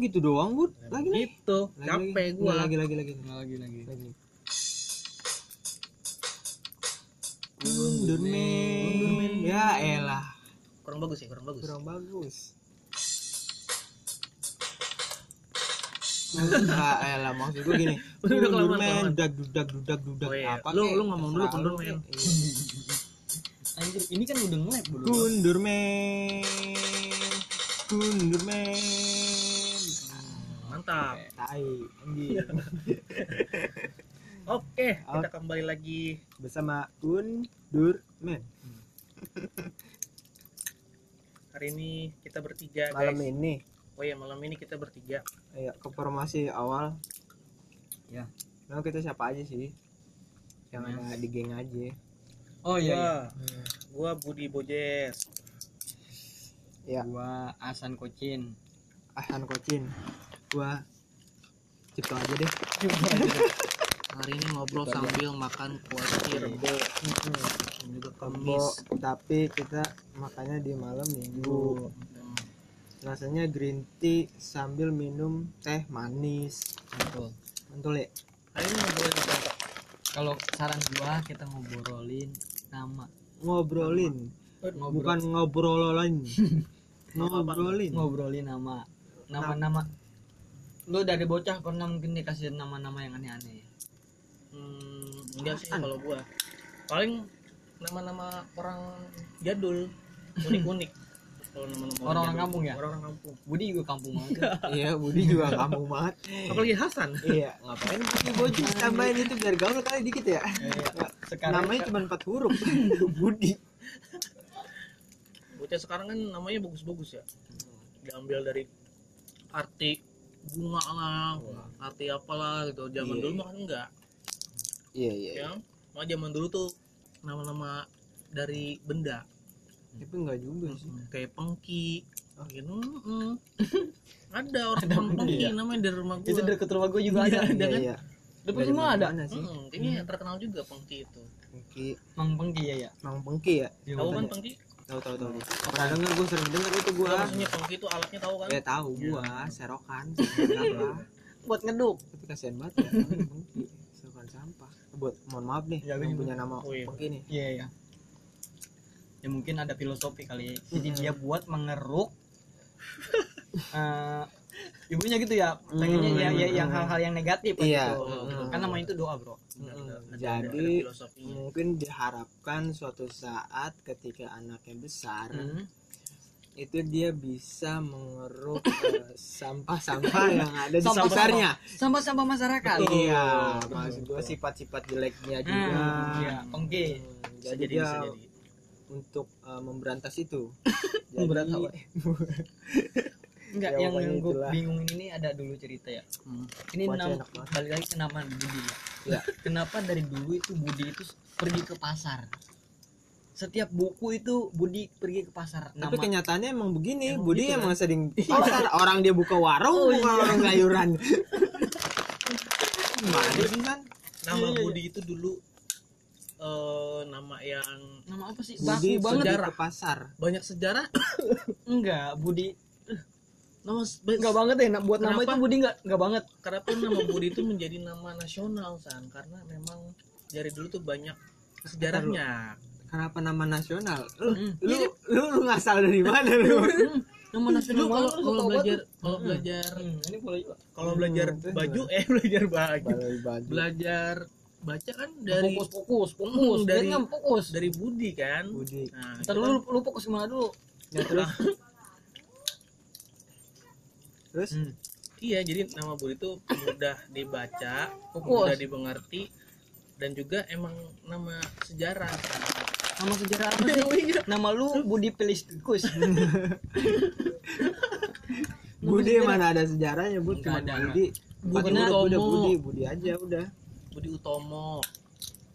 gitu doang bud lagi nih Gitu, lagi, capek lagi. gua. lagi lagi lagi lagi lagi lagi Wonderman ya elah Kurang bagus ya, kurang bagus. kurang bagus Enggak, elah maksud gue gini. Udah, udah kelamaan, Wonderman, kelamaan. dudak dudak dudak dudak Oh iya, apa lu- lu ngomong dulu. Iya. anjir ini kan udah nge-lab dulu Wonderman. Wonderman. Mantap. Tai, anjing. Oke, kita kembali lagi Bersama Wonderman. hari ini kita bertiga Malam guys. ini Oh iya, malam ini kita bertiga. Ayo ke formasi awal. Ya. Nah, kita siapa aja sih? Yang Ya. ada di geng aja. oh iya, iya. Gua, gua Budi Bojes. Ya, gua Asan Kocin Ahan Kocin. Gua Cipto aja deh. Hari ini ngobrol sambil makan kuasi rebo dan juga kemis. tapi kita makannya di malam minggu. Rasanya green tea sambil minum teh manis. betul Mantul ya? Hari ini ngobrolin apa? Pak? kalau saran gua kita ngobrolin nama Ngobrolin, Ngobrol- bukan ngobrolin. Ngobrolin. ngobrolin nama nama-nama lu dari bocah pernah mungkin dikasih nama-nama yang aneh-aneh ya? Hmm, enggak sih kalau gua. Paling nama-nama orang jadul, unik-unik. Kalau nama-nama Orang-orang jadul. kampung ya? Orang-orang kampung. Budi juga kampung banget Iya, Budi juga kamu banget. Apalagi Hasan. Iya, ngapain pakai bocil tambahin itu biar gaul kali dikit ya. sekarang Namanya cuma empat huruf. Budi. Bocah sekarang kan namanya bagus-bagus ya. Diambil dari arti bunga lah, arti apalah gitu. Zaman Iya, dulu iya. mah enggak. Iya, iya. Ya, mah zaman dulu tuh nama-nama dari benda Tapi enggak juga sih. kayak pengki gitu mm. ada orang Ada orang pengki iya. namanya dari rumah gua itu deket rumah gua juga ada Ada Iya, kan? iya. depan Dari rumah ada mana sih? Mm, ini terkenal juga pengki itu Pengki, mang pengki ya ya Mang Pengki ya? Iya, tahu kan makanya. pengki Tahu tahu tahu. Pernah denger gue sering denger itu gua. Tahu maksudnya pengki itu alatnya tahu kan Ya tahu gua, serokan. Buat ngeduk Tapi kasihan banget ya, Pengki. Serokan sampah. Buat mohon maaf nih Ya, yang punya nama Oh, iya. Pengki nih. iya iya ya mungkin ada filosofi kali jadi dia buat mengeruk eh ibunya gitu ya pengennya Hmm. ya, ya, yang hal-hal yang negatif Iya. gitu. Hmm. kan namanya itu doa bro Ada- Jadi mungkin diharapkan suatu saat ketika anaknya besar Hmm. itu dia bisa mengeruk eh, sampah-sampah yang ada di sekitarnya. sampah-sampah masyarakat Iya, Betul, maksud gue betul. sifat-sifat jeleknya juga. Hmm, iya Hmm, bisa jadi jadi dia jadi untuk eh, memberantas itu. Memberantas Jadi- apa? enggak Ya, yang gue bingung ini ada dulu cerita ya Hmm. ini banget. balik lagi ke nama Budi ya. Ya. kenapa dari dulu itu Budi itu pergi ke pasar setiap buku itu Budi pergi ke pasar nama Tapi kenyataannya emang begini, Emang Budi gitu emang sering pasar orang dia buka warung, Oh, buka iya. warung sayuran. Gimana sih kan? nama Iya, iya, Budi itu dulu eh nama yang nama apa sih Budi baku banget sejarah. ke pasar. banyak sejarah enggak Budi nama enggak banget ya buat nama Kenapa? itu Budi enggak enggak banget kenapa nama Budi itu menjadi nama nasional san karena memang dari dulu tuh banyak sejarahnya Kenapa nama nasional? Lu, Hmm. lu, lu, lu ngasal dari mana lu? nama nasional lu kalau kalau belajar kalau Hmm. belajar Hmm, ini boleh juga kalau belajar Hmm, baju eh belajar baju baju. belajar baca kan dari fokus fokus fokus dari dari- fokus dari Budi kan Budi. nah Ntar kan lu, lu fokus ke mana dulu Ya, terus terus Hmm. iya jadi nama Budi itu mudah dibaca Fokus. mudah dimengerti dan juga emang nama sejarah nama sejarah apa sih nama lu Budi Pelistikus Budi mana ada sejarahnya, Bud? Cuma Nggak ada. Budi. Budi huruf, udah Utomo. Budi, Budi aja udah. Budi Utomo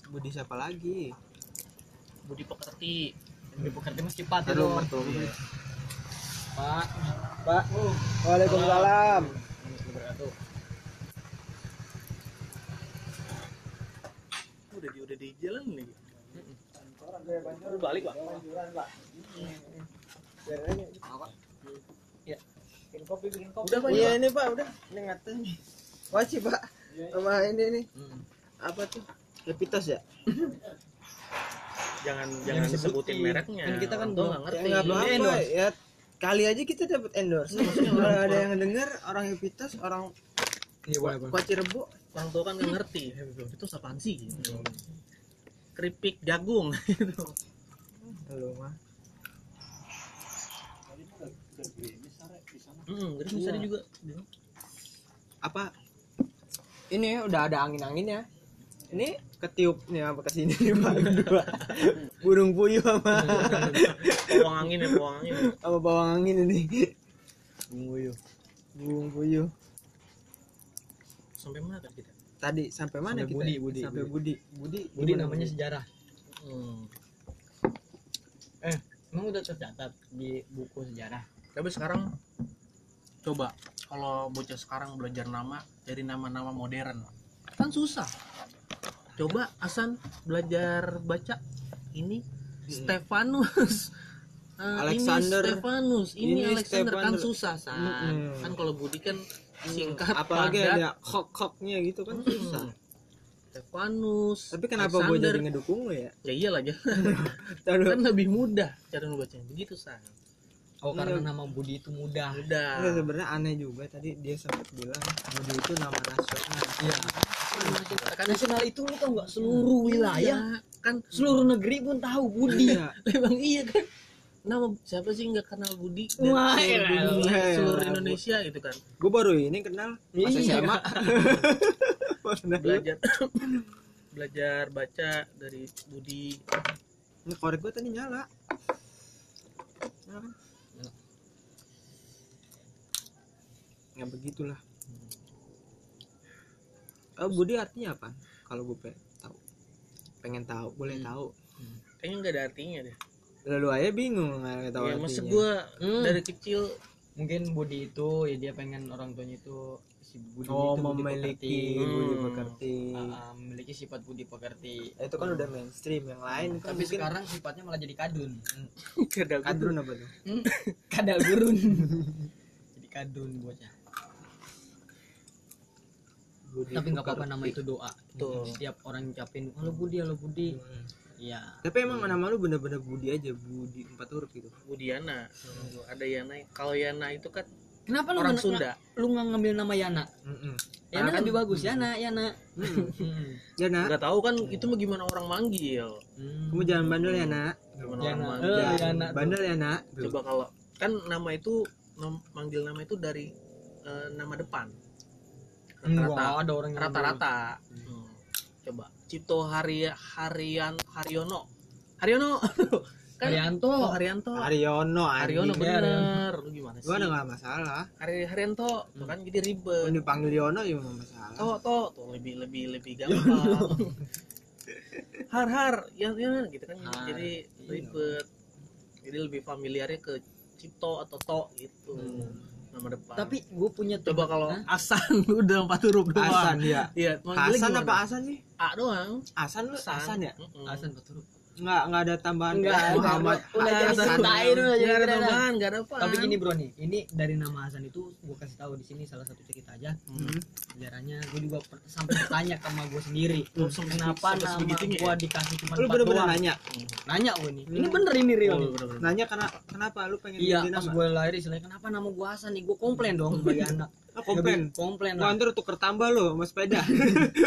Budi siapa lagi? Budi Pekerti Budi Pekerti mas cepat Aduh, mertua. Pak Pak. Waalaikumsalam. udah di udah di jalan nih Lu balik pak Ya. Udah Pak. iya ini pak udah ini ngatain wajib pak sama ini nih Hmm. apa tuh Epitos ya Jangan Jangan sebutin mereknya. Kan kita kan ya ngerti. nggak apa-apa endorse. ya kali aja kita dapat endorse maksudnya kalau ada yang denger orang Epitos orang Iya boleh. Kuaci Rebo Orang tua kan nggak ngerti. Itu apaan sih? Gitu. Keripik jagung gitu. lu mah Hmm, jadi bisa juga. apa ini udah ada angin anginnya ini ketiup nih apa ke sini nih pak berdua burung puyuh sama Bawang angin ya, bawang angin. sama bawang angin ini burung puyuh burung puyuh Sampai mana kan kita? tadi sampai mana Sampai kita Budi, Budi, sampai Budi Budi Budi gimana, namanya sejarah. Hmm. Eh, emang udah tercatat di buku sejarah? Tapi sekarang coba kalau bocah sekarang belajar nama dari nama-nama modern kan susah. Coba Hasan belajar baca ini Stefanus. Eh, Alexander. ini Stefanus, ini, Ini Alexander kan Stefanus. susah san. Mm-mm. Kan kalau Budi kan singkat apalagi padat. ada kok koknya gitu kan susah Stefanus. tapi kenapa gue jadi ngedukung lu ya Ya iyalah aja. Kan lebih mudah cara ngebacanya begitu san. Oh, Iya. karena nama Budi itu mudah. Mudah. Enggak, sebenarnya aneh juga tadi dia sempat bilang Budi itu nama nasional Iya. Kan nasional itu lu tau nggak seluruh wilayah, kan seluruh negeri pun tahu Budi. Iya. Emang iya kan nama siapa sih nggak kenal Budi dan Wah, seluruh, elah. dunia, Iya, seluruh iya. Indonesia gitu kan gue baru ini kenal pas Iya. Pernah. belajar belajar baca dari Budi ini korek gue tadi nyala Nyala kan? Ya begitulah. Oh Budi artinya apa? Kalau gue pengen tahu. Pengen tahu boleh Hmm. tahu. Kayaknya nggak ada artinya deh. Lalu aja bingung nggak tahu ya artinya. masa gua Hmm. dari kecil Mungkin Budi itu ya dia pengen orang tuanya itu si Budi oh itu Budi memiliki pekerti. Budi Hmm. pekerti Ah, ah, memiliki sifat Budi pekerti. itu kan udah mainstream yang lain kan Tapi mungkin sekarang sifatnya malah jadi kadun. kadal kadrun apa tuh Kadal gurun. jadi kadun bocah. Budi Tapi nggak apa-apa pekerti. nama itu doa. Tuh. Setiap orang ucapin halo Budi, halo Budi. Hmm. Iya. tapi emang nama lu bener-bener Budi aja Budi empat huruf gitu Budiana ada Yana kalau Yana itu kan Kenapa lu orang Sunda Lu nggak ngambil nama Yana? Mm-mm. Yana kan- lebih bagus Yana, Yana. Mm. Hmm. ya nak nggak tahu kan itu mah gimana orang manggil Hmm. kamu jangan bandel ya nak gimana Yana. orang Eh, Yana tuh. bandel ya nak coba kalau kan nama itu nam- manggil nama itu dari eh, nama depan Enggak rata-rata ada orang yang rata-rata Hmm. coba Cipto Hari Harian Haryono Haryono kan Haryanto. oh, Haryanto. Haryono Haryono. Iya, bener. Lu gimana sih gua ada nggak masalah. Hari Haryanto tuh kan jadi ribet. Kalau dipanggil Yono nggak masalah? Toh toh tuh lebih lebih lebih gampang. Har har ya ya gitu kan. Har. jadi Iya. ribet. Jadi lebih familiarnya ke Cipto atau To gitu. Hmm. nama depan. Tapi gue punya coba teman- kalau Hah? Asan udah empat huruf doang. Hasan ya iya Hasan gimana? apa Hasan sih? A doang. Hasan lu Hasan. Ya? Mm-mm. Hasan betul. Nggak nggak ada tambahan Enggak, kayak enggak, Muhammad udah- jadi ceritain udah jadi Nggak ada tambahan nggak ada apa Tapi gini bro nih, ini dari nama Hasan itu gue kasih tahu di sini salah satu cerita aja. Hmm. Sejarahnya gue juga per- sampai bertanya sama gue sendiri. Sampai- Kenapa nama sebegitunya gue ya? dikasih cuma lu empat bener-bener doang? nanya Nanya gue nih. Ini Hmm. bener ini real Oh, nanya karena kenapa lu pengen Iya, pas nama gue lahir istilahnya kenapa nama gue Hasan nih? Gue komplain dong sebagai anak. Ah, komplain komplain gua lah. antar tuker tambah lo sama sepeda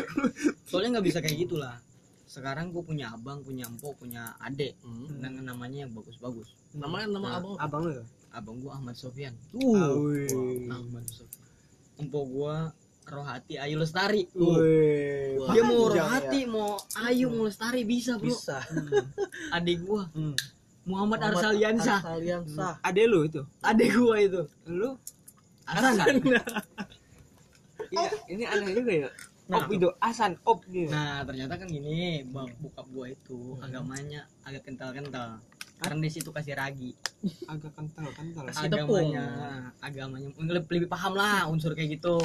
Soalnya nggak bisa kayak gitulah. Sekarang gue punya abang, punya empok, punya adek Hmm. dengan namanya yang bagus-bagus. namanya nama Nah, abang abang lu ya Abang gue Ahmad Sofyan. Awi. Ahmad Sofyan. Empok gue Rohati Ayu Lestari. Wih, Dia mau Rohati, ya. mau Ayu, mau Lestari bisa bro. bisa Adik gua Hmm. Muhammad Arsaliansyah. Arsaliansyah Ade lu itu Adik gua itu. lu Hasan. iya ini aneh juga ya Nah, op itu Hasan op gitu Nah ternyata kan gini, bang bokap gua itu agamanya agak kental-kental. Karena di situ kasih ragi. agak kental kental Kasih tepung. Agamanya, agamanya lebih, lebih paham lah unsur kayak gitu.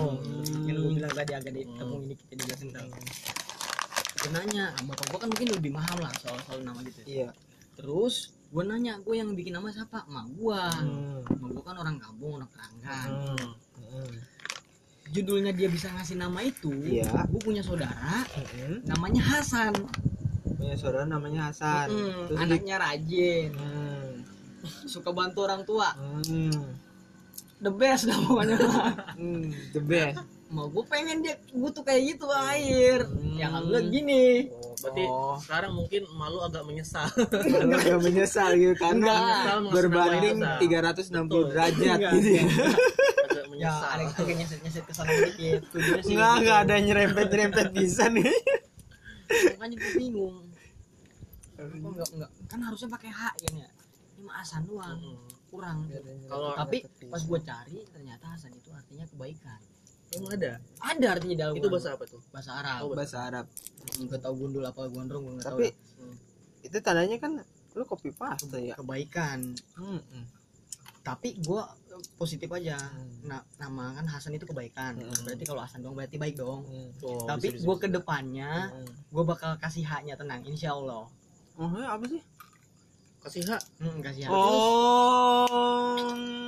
Yang gua bilang tadi agak di Hmm. tepung ini kita juga kental. Dia nanya, "Ah, bapak gua kan mungkin lebih paham lah soal soal nama gitu. iya Terus gue nanya gue yang bikin nama siapa emak gue Hmm. emak gue kan orang kampung orang keranggan Hmm. Hmm. Judulnya dia bisa ngasih nama itu Iya. gue punya saudara Hmm. namanya Hasan punya saudara namanya Hasan Mm, Terus di- anaknya rajin Hmm. suka bantu orang tua Hmm. the best lah pokoknya Hmm. the best mau gue pengen dia gue tuh kayak gitu air Hmm. yang enggak gini Oh, berarti Oh. sekarang mungkin malu agak menyesal. Kalau nggak menyesal gitu karena masuk berbanding nama 360 Betul. derajat Enggak, gitu ya. ada agak nyeset nyeset ke sana dikit tujuannya sih Enggak, gitu. enggak ada nyerempet nyerempet bisa nih. makanya gue bingung enggak enggak kan harusnya pakai H ya ini mah Hasan doang kurang Kalau- tapi pas gue cari ternyata Hasan itu artinya kebaikan Emang ada? ada artinya dalam Itu bahasa apa tuh? bahasa Arab Oh, bahasa Arab. gue tau gundul apa gondrong gue nggak tahu Tapi dah. itu tandanya kan lu copy paste ya. kebaikan Hmm, hmm. tapi gue positif aja Hmm. nah nama kan Hasan itu kebaikan Hmm. berarti kalau Hasan dong berarti baik dong Hmm. Oh, tapi bisa, bisa, gue bisa. ke depannya Hmm. gue bakal kasih haknya tenang insya Allah Oh, ya, apa sih? kasih hak. hmm, kasih hak Oh.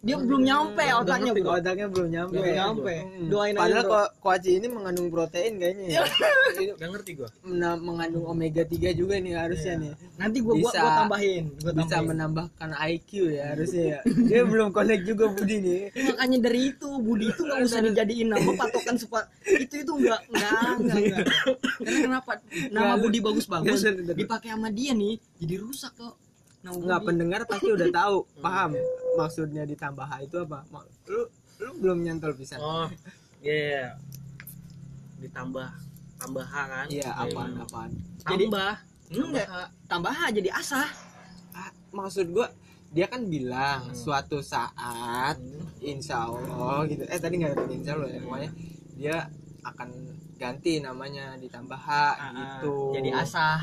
Dia belum nyampe otaknya Ngerti, bro otaknya belum nyampe. belum nyampe Hmm. doain aja Padahal bro. ko koaci ini mengandung protein kayaknya ya. Gak ngerti gua. mena- mengandung omega 3 juga nih harusnya Iya. nih. nanti gue gua, Bisa- gua tambahin gua Bisa tambahin menambahkan IQ ya harusnya ya. Dia belum connect juga Budi nih. makanya dari itu Budi itu nggak usah dijadiin nama patokan supaya itu itu nggak nggak nggak karena kenapa nama Budi bagus-bagus nggak, nggak. dipakai sama dia nih jadi rusak kok Nggak pendengar pasti udah tahu, paham maksudnya ditambah H itu apa. Lu lu belum nyantol bisa. Oh, iya. Ditambah tambah H kan? Iya, Kayak apaan gitu. apaan. Jadi- Tambah. enggak tambah H jadi asah Ah, maksud gua dia kan bilang Hmm. suatu saat insya Allah gitu eh tadi nggak ada insya Allah ya pokoknya dia akan ganti namanya ditambah H gitu Ah, jadi asah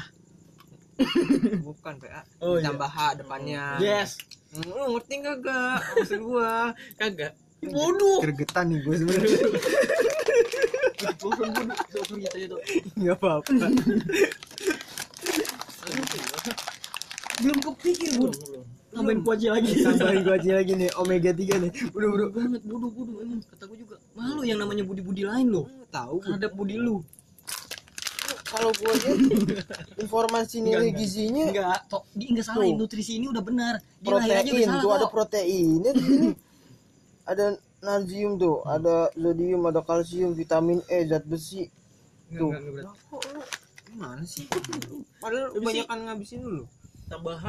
bukan PA Oh, iya. ditambah H depannya. Yes. Lu ngerti gak gak maksud gua? Kagak. bodoh. Gergetan nih gue sebenarnya. Bodoh bodoh. Tuh nggak apa-apa. Belum kepikir belum. tambahin kuaci lagi. Tambahin gua aja lagi nih omega 3 nih. Udah udah banget bodoh bodoh emang. Kata gue juga malu yang namanya budi budi lain loh. Tahu. Terhadap budi lu kalau gua lihat informasi nilai Enggak, gizinya enggak dia enggak salah Tuh. nutrisi ini udah benar. Dia aja udah protein salah tuh ada sini ada natrium tuh. Ada zodium ada kalsium vitamin E zat besi. Tuh. Enggak, enggak, kok lu gimana sih? Padahal kebanyakan ngabisin dulu Tambah H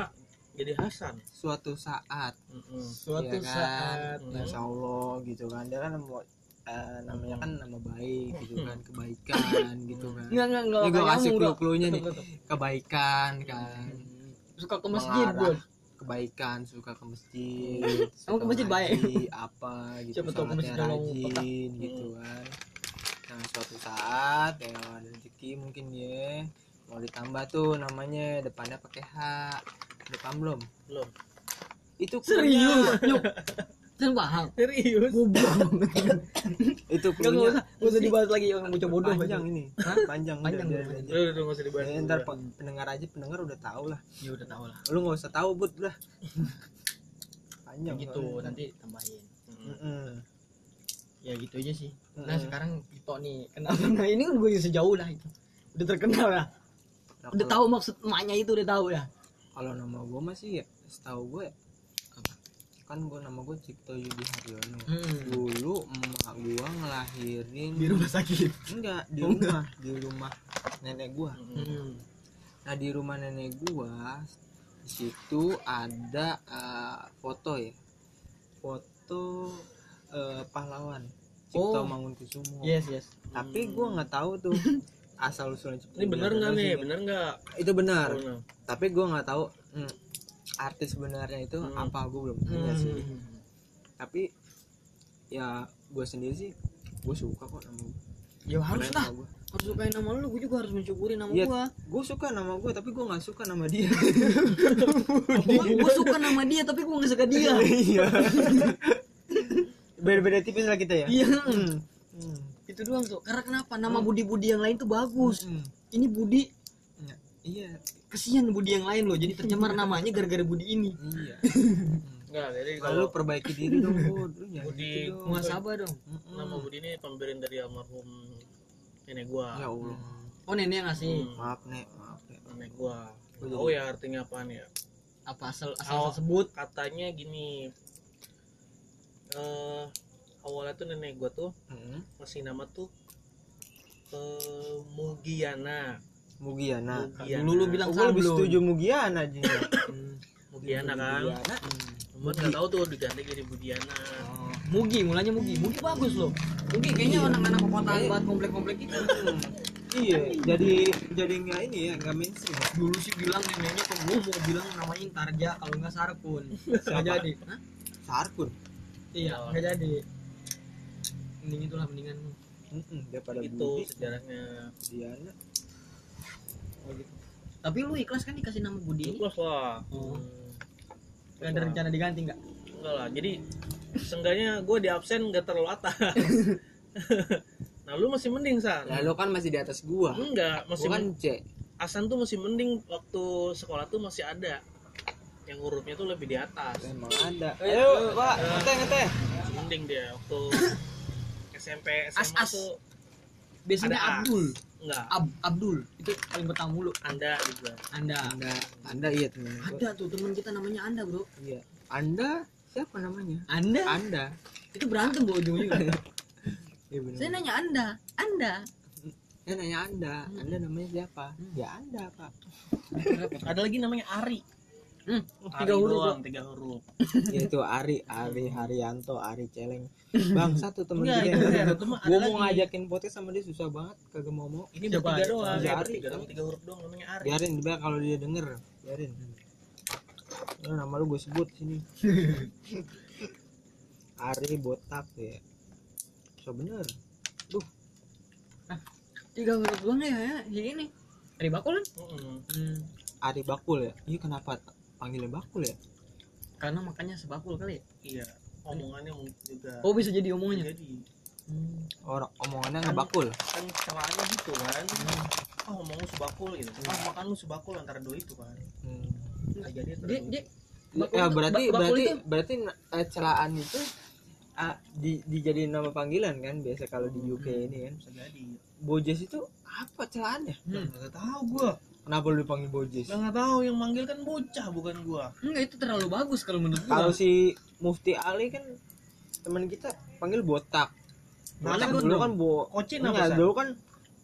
jadi Hasan. suatu saat. Mm-mm. suatu ya kan? saat. Insya Allah gitu kan. Dia kan mau namanya kan nama baik gitu kan kebaikan gitu kan. Enggak enggak ini gue kasih kamu, clue-cluenya nih. Kebaikan kan. suka ke masjid bud kebaikan suka ke masjid suka ke masjid baik? apa gitu Siapa tahu ke masjid rajin gitu kan. Nah suatu saat ya ada rezeki mungkin dia mau ditambah tuh namanya depannya pakai H depan belum? Belum. itu serius saya paham Serius. goblok itu enggak cluenya usah enggak usah dibahas lagi yang bocah bodoh panjang ini. Hah? panjang Panjang, udah. Udah, udah, nggak usah dibahas. Ya, ntar pe- pendengar aja pendengar udah tahu lah. Ya udah tahu lah. Lu nggak usah tahu but lah. Panjang gitu nanti tambahin. Ya gitu aja sih. Nah sekarang kita nih kenapa nah ini kan gue sejauh lah itu. Udah terkenal lah. Udah tahu maksud emaknya itu udah tahu ya? Kalau nama gue masih ya setahu gue ya kan gue nama gue Cipto Yudi Haryono Hmm. dulu emak gue ngelahirin di rumah sakit enggak di Oh, enggak. rumah di rumah nenek gue hmm. nah di rumah nenek gue di situ ada eh, foto ya foto eh, pahlawan Cipto Oh. Mangunkusumo yes yes tapi gue nggak tahu tuh asal usulnya Cipto Ini bener nggak nih? sih. Bener nggak? itu benar Oh, nah. tapi gue nggak tahu hmm, artis sebenarnya itu Hmm. apa gue belum tanya sih Hmm. tapi ya gue sendiri sih gue suka kok nama gue ya harus lah gue harus sukain nama lu gue juga harus mensyukuri nama Iya. gua gue suka nama gue tapi gue nggak suka nama dia gua suka nama dia tapi gua nggak suka dia iya beda-beda tipis lah kita ya iya Hmm. Hmm. itu doang tuh karena kenapa nama budi budi yang lain tuh bagus Hmm. ini budi Ya, iya. Kesian Budi yang lain loh jadi tercemar namanya gara-gara Budi ini. Iya. Enggak jadi lalu kalau perbaiki diri dong bud lu Budi gitu muasabah dong. Nama Budi ini pemberian dari almarhum nenek gua. Ya allah. Oh nenek yang ngasih? Hmm, maaf nek. Maaf nek. Nenek gua. Oh, tahu ya artinya apaan ya. Apa asal Oh. asal sebut katanya gini eh awalnya tuh nenek gua tuh Mm-mm. ngasih nama tuh eh Mugiana Mugiana. Mugiana. dulu lu bilang Oh, lebih setuju Mugiana aja Mugiana kan? Mugiana. Cuman nggak tahu tuh diganti jadi Budiana Oh, Mugi mulanya Mugi. Mugi bagus loh. Mugi kayaknya anak-anak perkotaan buat komplek-komplek itu. Iya jadi jadi nggak ini ya nggak mainstream ya? dulu sih bilang neneknya gua mau bilang namanya Tarja kalau nggak Sarkun. Nggak jadi. Hah? Sarkun? Iya Oh. nggak jadi. Mending itulah mendingan. Mm-mm, daripada itu sejarahnya. Mugiana oh gitu. Tapi lu ikhlas kan dikasih nama Budi? Ikhlas lah. Oh. Hmm, Gak ada rencana diganti nggak? Enggak lah. Jadi seenggaknya gue di absen nggak terlalu atas. Nah lu masih mending san. Ya lo kan masih di atas gua. Enggak masih kan C. Asan tuh masih mending waktu sekolah tuh masih ada. Yang hurufnya tuh lebih di atas. Emang ada. Ayo pak. ngeteh ngeteh. Masih mending dia waktu SMP SMA As, as. tuh biasanya Ada A. Abdul enggak. Ab Abdul itu paling pertama mulu. Anda juga Anda. Anda anda iya temen gua ada tuh teman kita namanya Anda bro. Iya. Anda siapa namanya? Anda? Anda. Itu berantem bu ujung-ujungnya iya benar. Saya nanya Anda Anda. Saya nanya anda anda namanya siapa? Ya anda pak. Ada lagi namanya Ari hmm, Ari tiga huruf doang tiga huruf. Yaitu Ari Ari Haryanto Ari Celeng. Bang satu temen Enggak, gue itu ya, ada. gue mau ngajakin podcast sama dia susah banget kagak mau mau. Ini Siapa? bertiga doang. Ari. ya, bertiga doang tiga huruf doang namanya Ari. Biarin biar kalau dia denger biarin. Lu nama lu gue sebut sini. Ari botak ya. So bener. Tiga huruf doang ya ya ini. Dari bakul kan? Mm-mm. hmm. Ari bakul ya. Iya kenapa panggilnya bakul ya? Karena makannya sebakul kali ya? iya omongannya mungkin juga oh bisa jadi omongannya? jadi. Hmm. orang omongannya nggak bakul. kan celaannya gitu kan. Ah ngomong lu sebakul gitu. Ah makan lu sebakul antara dua itu kan. Hmm. nggak jadi antara dia ya berarti bakul berarti itu- berarti eh, celaan itu ah, di dijadiin nama panggilan kan biasa kalau di UK Hmm. ini kan. Bisa jadi. Bojes itu apa celaannya? Hmm. nggak tahu gua kenapa lu dipanggil Bojes Lah, nggak tahu yang manggil kan bocah bukan gua. Enggak itu terlalu bagus kalau menurut gua. Kalau si Mufti Ali kan teman kita panggil botak. Mana botak gua dulu kan bo Kocin apa, dulu kan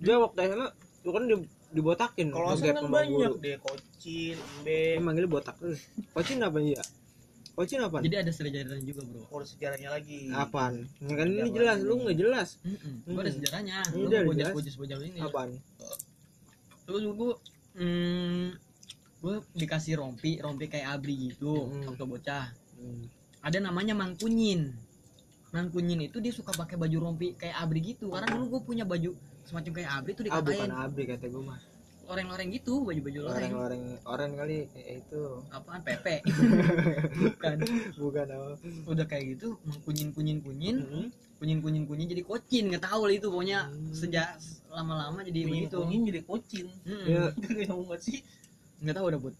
dia waktu SMA dulu kan di, dibotakin kalau Asan kan banyak guru. deh kocin embe manggilnya botak. Terus Kocin apa iya Kocin apa? Jadi ada sejarahnya juga bro. Oh ada sejarahnya lagi. Apaan? Ini kan ini Ada jelas lu nggak jelas. Mm-mm. gua ada sejarahnya. Ini lu udah bojas bojas bojal ini. Apaan? Terus gua hmm, gua dikasih rompi rompi kayak abri gitu Hmm. waktu bocah. Hmm. ada namanya mangkunyin. Mangkunyin itu dia suka pakai baju rompi kayak abri gitu. Karena dulu gue punya baju semacam kayak abri tuh ah bukan dikatain. abri kata gue mah. Loreng-loreng gitu baju-baju loreng. Orang-orang orang kali eh, itu. Apaan pepe? Bukan. Bukan apa? Udah kayak gitu mangkunyin kunyin kunyin Hmm. kunyin kunyin kunyin jadi kocin nggak tahu lah itu pokoknya Hmm. sejak lama-lama jadi Kunyin begitu kunyin jadi kocin Mm-mm. ya. Gak nyambung banget sih. Nggak tahu udah bud.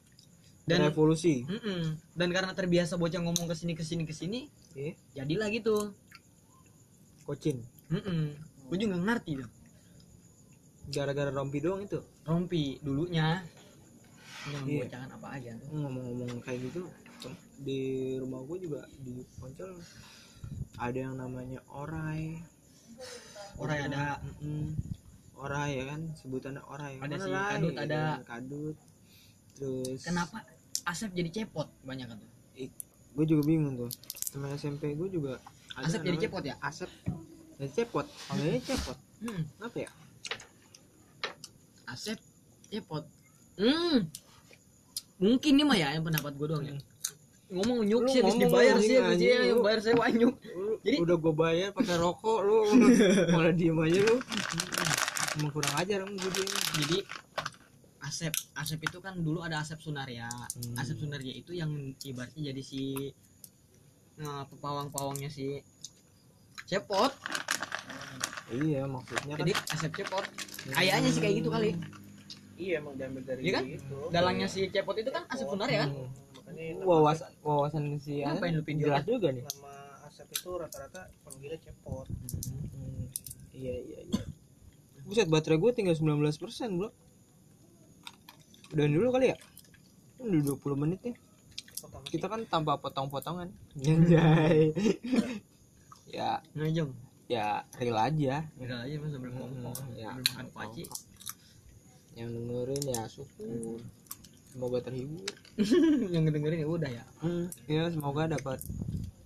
Dan dan revolusi. Mm-mm. dan karena terbiasa bocah ngomong ke sini ke sini ke sini Iya. jadilah gitu. Kocin Mm-mm. gue juga nggak ngerti tuh gara-gara rompi doang itu? Rompi dulunya. Yang Iya. bocahan apa aja ngomong-ngomong kayak gitu di rumah gue juga di Poncol ada yang namanya orai. Orai ada. Orai ya kan? Sebutannya orai Ada Mana sih, Rai? kadut ada. Iya, kadut. Terus kenapa Asep jadi cepot banyak kan tuh? Gue juga bingung tuh. Teman SMP gue juga ada Asep jadi namanya cepot ya? Asep. Jadi cepot panggilnya cepot. Hmm. apa ya? Asep cepot. Hmm. mungkin nih mah ya yang pendapat gue doang ya. Ngomong nyuk sih habis ngomong dibayar sih habis dia lu. bayar saya wanyuk Jadi- udah gue bayar pakai rokok lu. Malah diem aja lu emang kurang ajar kamu gue dia jadi Asep Asep itu kan dulu ada Asep Sunaria. Hmm. Asep Sunaria itu yang ibaratnya jadi si nah, pawang-pawangnya si cepot. Iya maksudnya kan jadi Asep cepot. Kayaknya sih kayak gitu kali. Iya emang diambil dari Iya kan? itu dalangnya si cepot itu kan asap funar ya kan? Hmm. makanya nama wawasan wawasan si Ngapain lu pinjol? jelas juga nih. Nama asap itu rata-rata panggilnya cepot. Hmm. iya iya iya buset baterai gue tinggal 19% bro. Udah dulu kali ya? Udah 20 menit ya. Kita kan tanpa potong-potongan. Anjay. ya. Ngajong ya real aja. Enggak aja mas sambil kongkong Ya. sambil makan kuaci. Yang dengerin ya syukur. Semoga terhibur. Yang ngedengerin ya udah ya. Hmm, ya semoga dapat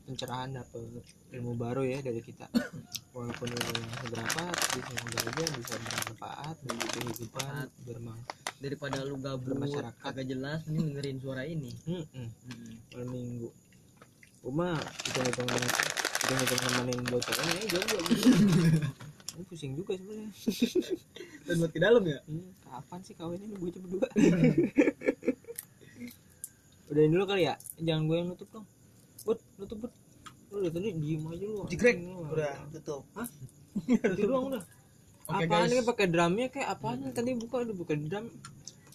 pencerahan dapat ilmu baru ya dari kita. Walaupun ilmunya seberapa tapi semoga aja bisa bermanfaat bagi kehidupan bermang daripada lu gabut Bermasyarakat. kagak jelas mending dengerin suara ini. Hmm, hmm. Minggu. Uma kita hitung kita hitung nemenin bocorannya ya jomblo ini pusing juga sebenarnya. Dan buat ke dalam ya? Hmm, kapan sih kawin ini bocah berdua udahin dulu kali ya jangan gue yang nutup dong buat nutup buat lu dari tadi diem aja lu lu. udah tutup. Itu doang udah. Oke, apaan guys. ini pakai drumnya kayak apaan? Tadi buka udah buka drum.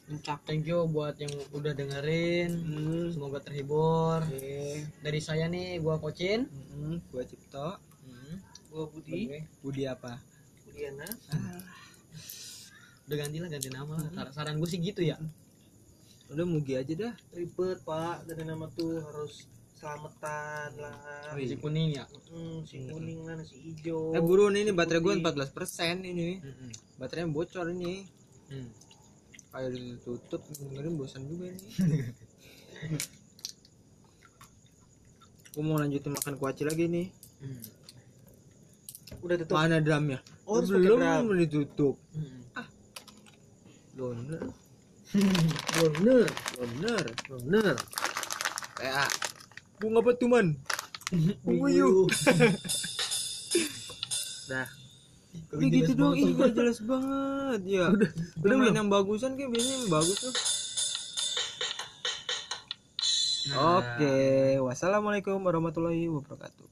Mencak. Thank you buat yang udah dengerin. Hmm. semoga terhibur. Oke. Dari saya nih gua kocin. Hmm. gua cipto. Hmm. gua Budi. Budi apa? Budiana udah ganti lah ganti nama. Sar- saran gue sih gitu ya. Udah mugi aja dah. Ribet pak. Dari nama tuh harus selamatan lah. Si kuning ya? Hmm, si kuning lah si hijau. Eh buruan ini baterai gua Putih. 14% ini. Hmm. baterainya bocor ini. Hmm. kayak ditutup dengerin bosan juga ini. Gua mau lanjutin makan kuaci lagi nih. Hmm. udah tutup? Mana drumnya? Oh, belum drum. ditutup. Hmm. bener bener bener bener kayak bunga petuman bunga Buyuh. dah Kagak Udah gitu banget. ih gak jelas banget ya. Udah, udah main yang bagusan kayak biasanya yang bagus tuh. Nah. Oke, wassalamualaikum warahmatullahi wabarakatuh.